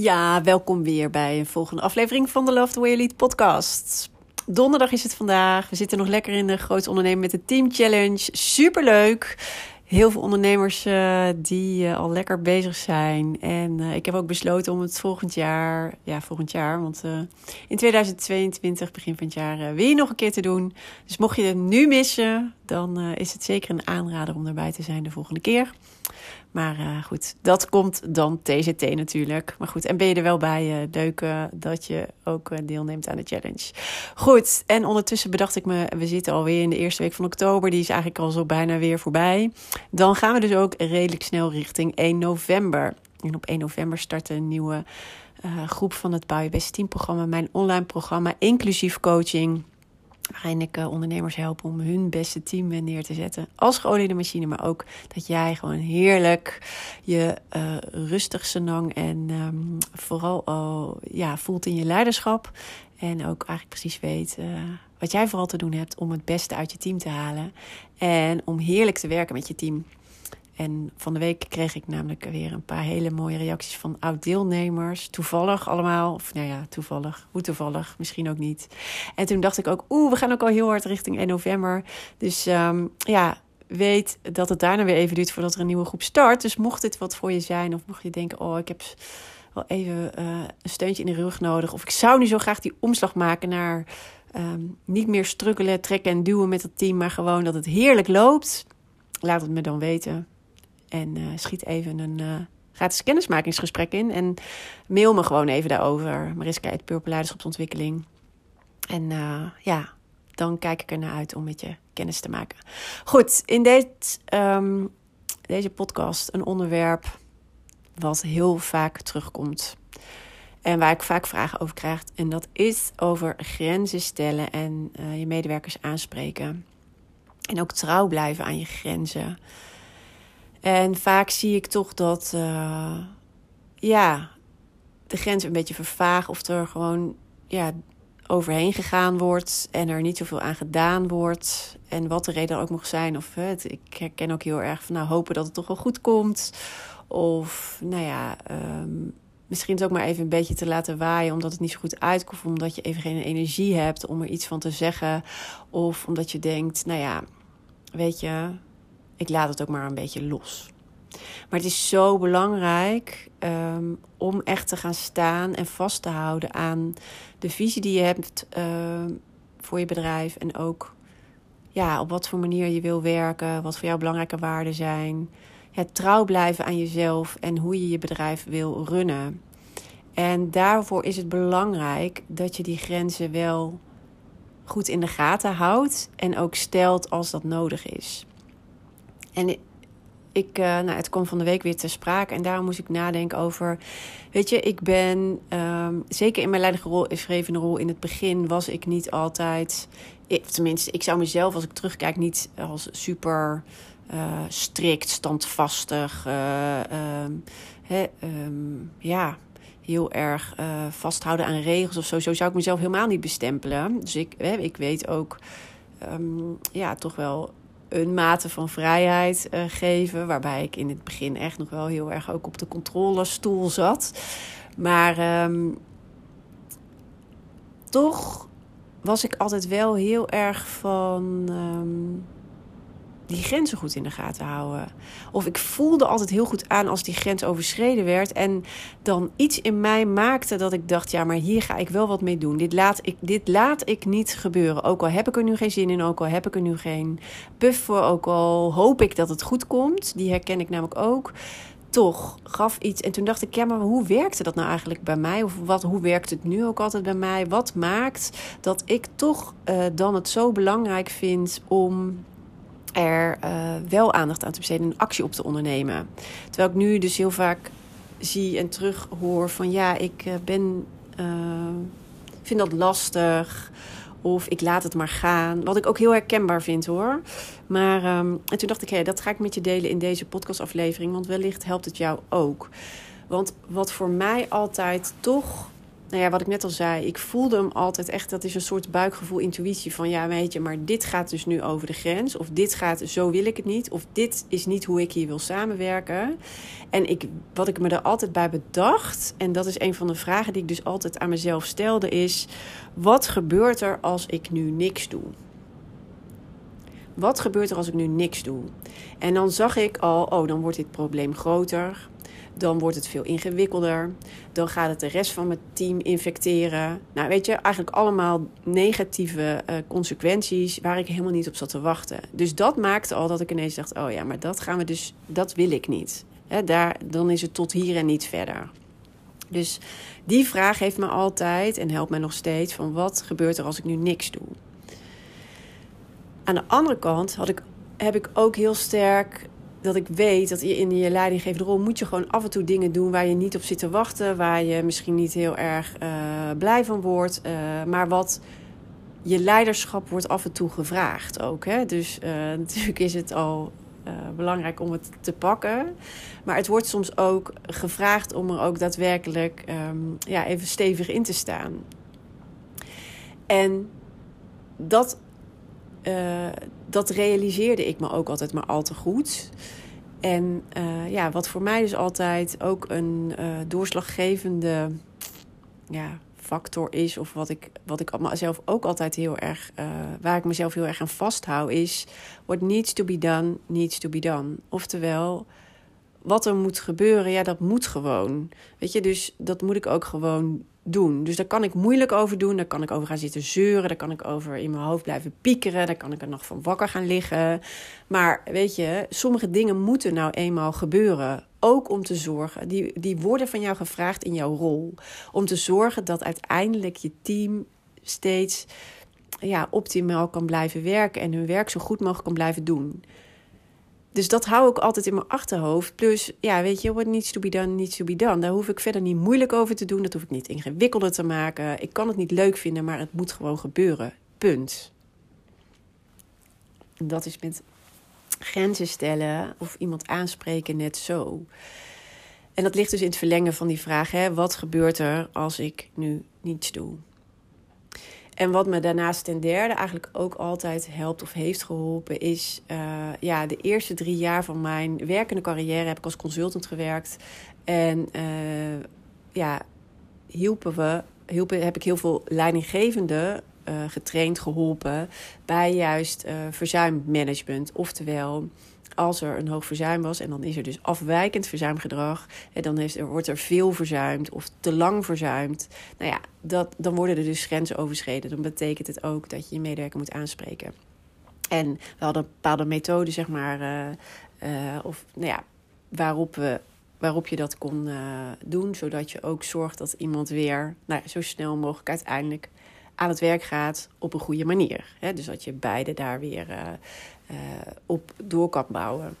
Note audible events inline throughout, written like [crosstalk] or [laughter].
Ja, welkom weer bij een volgende aflevering van de Love the Way Elite podcast. Donderdag is het vandaag. We zitten nog lekker in de grote ondernemer met de Team Challenge. Superleuk. Heel veel ondernemers uh, die uh, al lekker bezig zijn. En uh, ik heb ook besloten om het volgend jaar, ja, volgend jaar, want in 2022, begin van het jaar, weer nog een keer te doen. Dus mocht je het nu missen, dan is het zeker een aanrader om erbij te zijn de volgende keer. Maar uh, goed, dat komt dan TZT natuurlijk. Maar goed, en ben je er wel bij? Uh, dat je ook deelneemt aan de challenge. Goed, en ondertussen bedacht ik me, we zitten alweer in de eerste week van oktober. Die is eigenlijk al zo bijna weer voorbij. Dan gaan we dus ook redelijk snel richting 1 november. En op 1 november start een nieuwe groep van het Bouw Je Team programma. Mijn online programma, inclusief coaching waarin ik uh, ondernemers help om hun beste team neer te zetten. Als geoliede machine, maar ook dat jij gewoon heerlijk je uh, rustig senang en um, vooral uh, ja, voelt in je leiderschap. En ook eigenlijk precies weet uh, wat jij vooral te doen hebt om het beste uit je team te halen. En om heerlijk te werken met je team. En van de week kreeg ik namelijk weer een paar hele mooie reacties van oud-deelnemers. Toevallig allemaal. Of nou ja, toevallig. Hoe toevallig? Misschien ook niet. En toen dacht ik ook, oeh, we gaan ook al heel hard richting 1 november. Dus um, ja, weet dat het daarna weer even duurt voordat er een nieuwe groep start. Dus mocht dit wat voor je zijn, of mocht je denken, oh, ik heb wel even uh, een steuntje in de rug nodig. Of ik zou nu zo graag die omslag maken naar um, niet meer strukkelen, trekken en duwen met het team, maar gewoon dat het heerlijk loopt. Laat het me dan weten. En uh, schiet even een uh, gratis kennismakingsgesprek in. En mail me gewoon even daarover. Mariska uit Leiderschapsontwikkeling. En uh, ja, dan kijk ik er naar uit om met je kennis te maken. Goed, in dit, um, deze podcast een onderwerp wat heel vaak terugkomt. En waar ik vaak vragen over krijg. En dat is over grenzen stellen en je medewerkers aanspreken. En ook trouw blijven aan je grenzen. En vaak zie ik toch dat, uh, ja, de grens een beetje vervaagt of er gewoon, ja, overheen gegaan wordt en er niet zoveel aan gedaan wordt. En wat de reden ook mag zijn. Of het, ik herken ook heel erg van, nou, hopen dat het toch wel goed komt. Of, nou ja, um, misschien het ook maar even een beetje te laten waaien, omdat het niet zo goed uitkomt, omdat je even geen energie hebt om er iets van te zeggen. Of omdat je denkt, nou ja, weet je, ik laat het ook maar een beetje los. Maar het is zo belangrijk um, om echt te gaan staan en vast te houden aan de visie die je hebt uh, voor je bedrijf. En ook ja, op wat voor manier je wil werken, wat voor jou belangrijke waarden zijn. Het trouw blijven aan jezelf en hoe je je bedrijf wil runnen. En daarvoor is het belangrijk dat je die grenzen wel goed in de gaten houdt en ook stelt als dat nodig is. En ik, uh, nou, het kwam van de week weer te sprake en daarom moest ik nadenken over. Weet je, ik ben um, zeker in mijn leidinggevende rol, in het begin was ik niet altijd. Ik, tenminste, ik zou mezelf, als ik terugkijk, niet als super uh, strikt, standvastig. Um, he, um, ja, heel erg vasthouden aan regels of zo. Zo zou ik mezelf helemaal niet bestempelen. Dus ik, ik weet ook. ja, toch wel een mate van vrijheid uh, geven. Waarbij ik in het begin echt nog wel heel erg ook op de controlestoel zat. Maar um, toch was ik altijd wel heel erg van. Um, die grenzen goed in de gaten houden. Of ik voelde altijd heel goed aan als die grens overschreden werd. En dan iets in mij maakte dat ik dacht: ja, maar hier ga ik wel wat mee doen. Dit laat ik, dit laat ik niet gebeuren. Ook al heb ik er nu geen zin in, ook al heb ik er nu geen buff voor, ook al hoop ik dat het goed komt. Die herken ik namelijk ook. toch gaf iets. En toen dacht ik, ja, maar hoe werkte dat nou eigenlijk bij mij? Of wat, hoe werkt het nu ook altijd bij mij? Wat maakt dat ik toch uh, dan het zo belangrijk vind om er uh, wel aandacht aan te besteden en actie op te ondernemen? Terwijl ik nu dus heel vaak zie en terug hoor van ja, ik uh, ben, vind dat lastig. Of ik laat het maar gaan. Wat ik ook heel herkenbaar vind hoor. Maar um, en toen dacht ik, hé, dat ga ik met je delen in deze podcastaflevering. Want wellicht helpt het jou ook. Want wat voor mij altijd toch nou ja, wat ik net al zei, ik voelde hem altijd echt. Dat is een soort buikgevoel, intuïtie van ja, weet je, maar dit gaat dus nu over de grens. Of dit gaat, zo wil ik het niet. Of dit is niet hoe ik hier wil samenwerken. En ik, wat ik me er altijd bij bedacht, en dat is een van de vragen die ik dus altijd aan mezelf stelde, is: wat gebeurt er als ik nu niks doe? Wat gebeurt er als ik nu niks doe? En dan zag ik al, oh, dan wordt dit probleem groter dan wordt het veel ingewikkelder. Dan gaat het de rest van mijn team infecteren. Nou, weet je, eigenlijk allemaal negatieve uh, consequenties waar ik helemaal niet op zat te wachten. Dus dat maakte al dat ik ineens dacht: oh ja, maar dat gaan we dus, dat wil ik niet. Daar, dan is het tot hier en niet verder. Dus die vraag heeft me altijd en helpt mij nog steeds: van wat gebeurt er als ik nu niks doe? Aan de andere kant had ik, heb ik ook heel sterk dat ik weet dat je in je leidinggevende rol moet je gewoon af en toe dingen doen waar je niet op zit te wachten, waar je misschien niet heel erg uh, blij van wordt, uh, maar wat je leiderschap wordt af en toe gevraagd ook. Hè? Dus uh, [laughs] natuurlijk is het al belangrijk om het te pakken, maar het wordt soms ook gevraagd om er ook daadwerkelijk um, ja, even stevig in te staan. En dat dat realiseerde ik me ook altijd maar al te goed. En uh, ja, wat voor mij dus altijd ook een uh, doorslaggevende ja, factor is, of wat ik, wat ik mezelf ook altijd heel erg, waar ik mezelf heel erg aan vasthoud, is: what needs to be done, needs to be done. Oftewel, wat er moet gebeuren, ja, dat moet gewoon. Weet je, dus dat moet ik ook gewoon doen. Dus daar kan ik moeilijk over doen. Daar kan ik over gaan zitten zeuren. Daar kan ik over in mijn hoofd blijven piekeren. Daar kan ik er nog van wakker gaan liggen. Maar weet je, sommige dingen moeten nou eenmaal gebeuren. Ook om te zorgen, die, die worden van jou gevraagd in jouw rol. Om te zorgen dat uiteindelijk je team steeds ja, optimaal kan blijven werken en hun werk zo goed mogelijk kan blijven doen. Dus dat hou ik altijd in mijn achterhoofd. Plus, ja, weet je, what needs to be done, needs to be done. Daar hoef ik verder niet moeilijk over te doen. Dat hoef ik niet ingewikkelder te maken. Ik kan het niet leuk vinden, maar het moet gewoon gebeuren. Punt. Dat is met grenzen stellen of iemand aanspreken net zo. En dat ligt dus in het verlengen van die vraag: hè, wat gebeurt er als ik nu niets doe? En wat me daarnaast ten derde eigenlijk ook altijd helpt of heeft geholpen, is uh, ja, de eerste drie jaar van mijn werkende carrière heb ik als consultant gewerkt. En uh, ja, hielpen we, heb ik heel veel leidinggevenden uh, getraind, geholpen bij juist verzuimmanagement. Oftewel, als er een hoog verzuim was en dan is er dus afwijkend verzuimgedrag en dan er, wordt er veel verzuimd of te lang verzuimd, nou ja, dat, dan worden er dus grenzen overschreden. Dan betekent het ook dat je je medewerker moet aanspreken. En we hadden een bepaalde methode, zeg maar, uh, uh, of nou ja, waarop we waarop je dat kon uh, doen, zodat je ook zorgt dat iemand weer nou, zo snel mogelijk uiteindelijk aan het werk gaat op een goede manier. Dus dat je beide daar weer op door kan bouwen.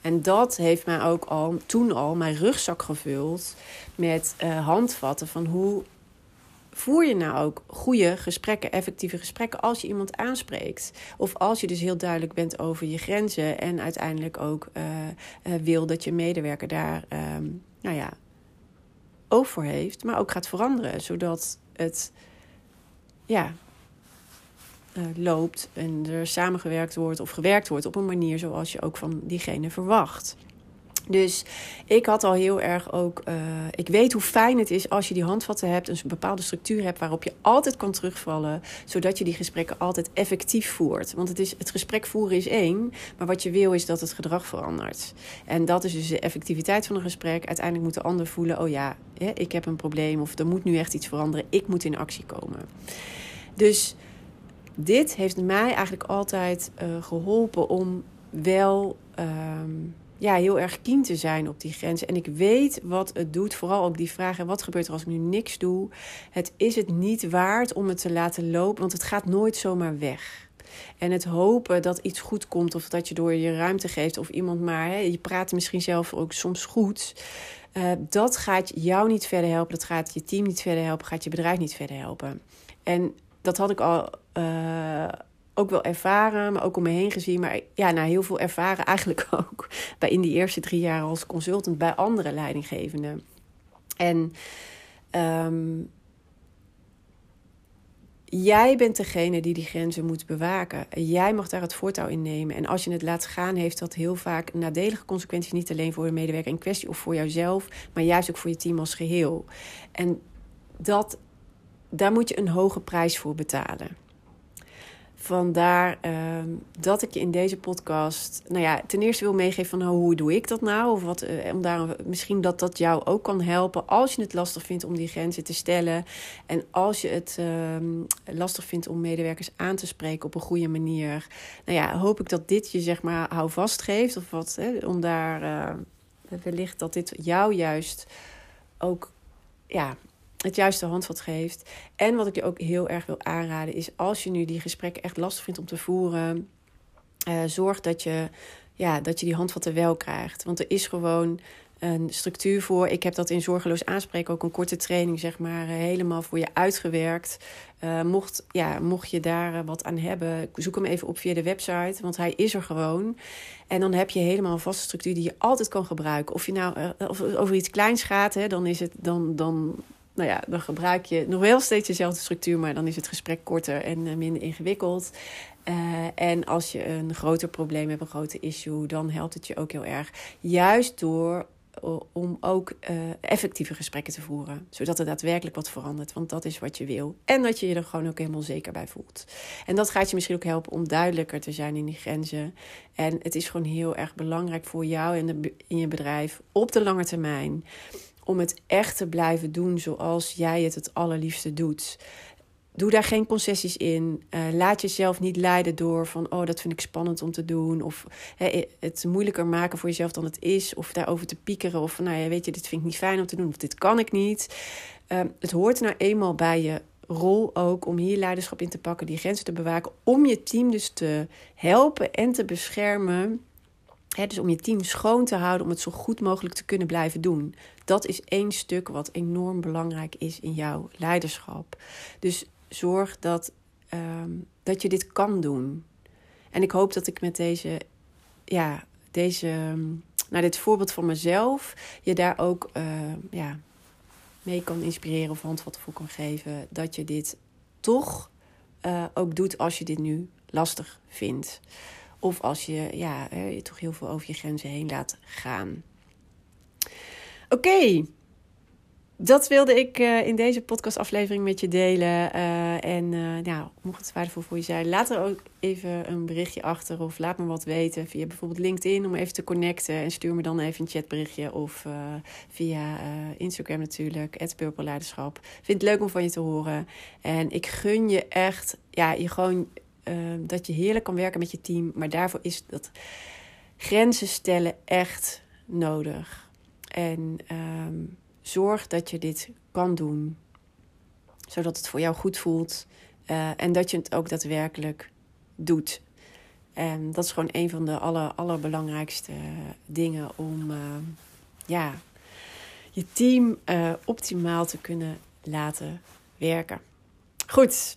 En dat heeft mij ook al toen al mijn rugzak gevuld met uh, handvatten van hoe voer je nou ook goede gesprekken, effectieve gesprekken als je iemand aanspreekt. Of als je dus heel duidelijk bent over je grenzen en uiteindelijk ook uh, wil dat je medewerker daar, um, nou ja, oog voor heeft, maar ook gaat veranderen, zodat het, ja, uh, loopt en er samengewerkt wordt of gewerkt wordt op een manier zoals je ook van diegene verwacht. Dus ik had al heel erg ook. Uh, ik weet hoe fijn het is als je die handvatten hebt, een bepaalde structuur hebt waarop je altijd kan terugvallen, zodat je die gesprekken altijd effectief voert. Want het, is, het gesprek voeren is één, maar wat je wil is dat het gedrag verandert. En dat is dus de effectiviteit van een gesprek. Uiteindelijk moet de ander voelen: oh ja, ik heb een probleem of er moet nu echt iets veranderen, ik moet in actie komen. Dus dit heeft mij eigenlijk altijd uh, geholpen om wel. Um, ja, heel erg keen te zijn op die grens. En ik weet wat het doet. Vooral ook die vraag: wat gebeurt er als ik nu niks doe? Het is het niet waard om het te laten lopen, want het gaat nooit zomaar weg. En het hopen dat iets goed komt, of dat je door je ruimte geeft, of iemand maar, hè, je praat misschien zelf ook soms goed. Uh, dat gaat jou niet verder helpen, dat gaat je team niet verder helpen, gaat je bedrijf niet verder helpen. En dat had ik al uh, ook wel ervaren, maar ook om me heen gezien. Maar ja, nou, heel veel ervaren [laughs] eigenlijk ook bij in die eerste drie jaar als consultant bij andere leidinggevenden. En um, jij bent degene die die grenzen moet bewaken. Jij mag daar het voortouw in nemen. En als je het laat gaan, heeft dat heel vaak nadelige consequenties. Niet alleen voor de medewerker in kwestie of voor jouzelf, maar juist ook voor je team als geheel. En dat, daar moet je een hoge prijs voor betalen. Vandaar uh, dat ik je in deze podcast, nou ja, ten eerste wil meegeven van oh, hoe doe ik dat nou? Of wat, uh, om daar, misschien dat dat jou ook kan helpen als je het lastig vindt om die grenzen te stellen. En als je het uh, lastig vindt om medewerkers aan te spreken op een goede manier. Nou ja, hoop ik dat dit je zeg maar houvast geeft. Of wat, hè, om daar uh, wellicht dat dit jou juist ook ja, het juiste handvat geeft. En wat ik je ook heel erg wil aanraden is als je nu die gesprekken echt lastig vindt om te voeren, uh, zorg dat je, ja, dat je die handvatten wel krijgt. Want er is gewoon een structuur voor. Ik heb dat in Zorgeloos Aanspreken ook een korte training, zeg maar, uh, helemaal voor je uitgewerkt. Uh, mocht, ja, mocht je daar wat aan hebben, zoek hem even op via de website, want hij is er gewoon. En dan heb je helemaal een vaste structuur die je altijd kan gebruiken. Of je nou of over iets kleins gaat, hè, dan is het dan. dan nou ja, dan gebruik je nog wel steeds dezelfde structuur, maar dan is het gesprek korter en eh, minder ingewikkeld. Uh, en als je een groter probleem hebt, een groter issue, dan helpt het je ook heel erg. Juist door om ook uh, effectieve gesprekken te voeren. Zodat er daadwerkelijk wat verandert. Want dat is wat je wil. En dat je je er gewoon ook helemaal zeker bij voelt. En dat gaat je misschien ook helpen om duidelijker te zijn in die grenzen. En het is gewoon heel erg belangrijk voor jou en in je bedrijf op de lange termijn om het echt te blijven doen zoals jij het het allerliefste doet. Doe daar geen concessies in. Uh, laat jezelf niet leiden door van, oh, dat vind ik spannend om te doen. Of het moeilijker maken voor jezelf dan het is. Of daarover te piekeren. Of nou ja, weet je, dit vind ik niet fijn om te doen. Of dit kan ik niet. Uh, het hoort nou eenmaal bij je rol ook om hier leiderschap in te pakken, die grenzen te bewaken. Om je team dus te helpen en te beschermen dus om je team schoon te houden, om het zo goed mogelijk te kunnen blijven doen. Dat is één stuk wat enorm belangrijk is in jouw leiderschap. Dus zorg dat, ehm, dat je dit kan doen. En ik hoop dat ik met deze, ja, deze, nou, dit voorbeeld van mezelf, je daar ook uh, ja, mee kan inspireren of handvatten voor kan geven. Dat je dit toch uh, ook doet als je dit nu lastig vindt. Of als je ja, je toch heel veel over je grenzen heen laat gaan. Oké, dat wilde ik uh, in deze podcastaflevering met je delen. Uh, en uh, nou, mocht het waardevol voor je zijn, laat er ook even een berichtje achter. Of laat me wat weten via bijvoorbeeld LinkedIn om even te connecten. En stuur me dan even een chatberichtje. Of via Instagram natuurlijk, het Leiderschap. Vind het leuk om van je te horen. En ik gun je echt, ja, je gewoon Ehm, dat je heerlijk kan werken met je team. Maar daarvoor is dat grenzen stellen echt nodig. En um, zorg dat je dit kan doen. Zodat het voor jou goed voelt. Uh, en dat je het ook daadwerkelijk doet. En dat is gewoon een van de aller, allerbelangrijkste dingen om uh, ja, je team uh, optimaal te kunnen laten werken. Goed,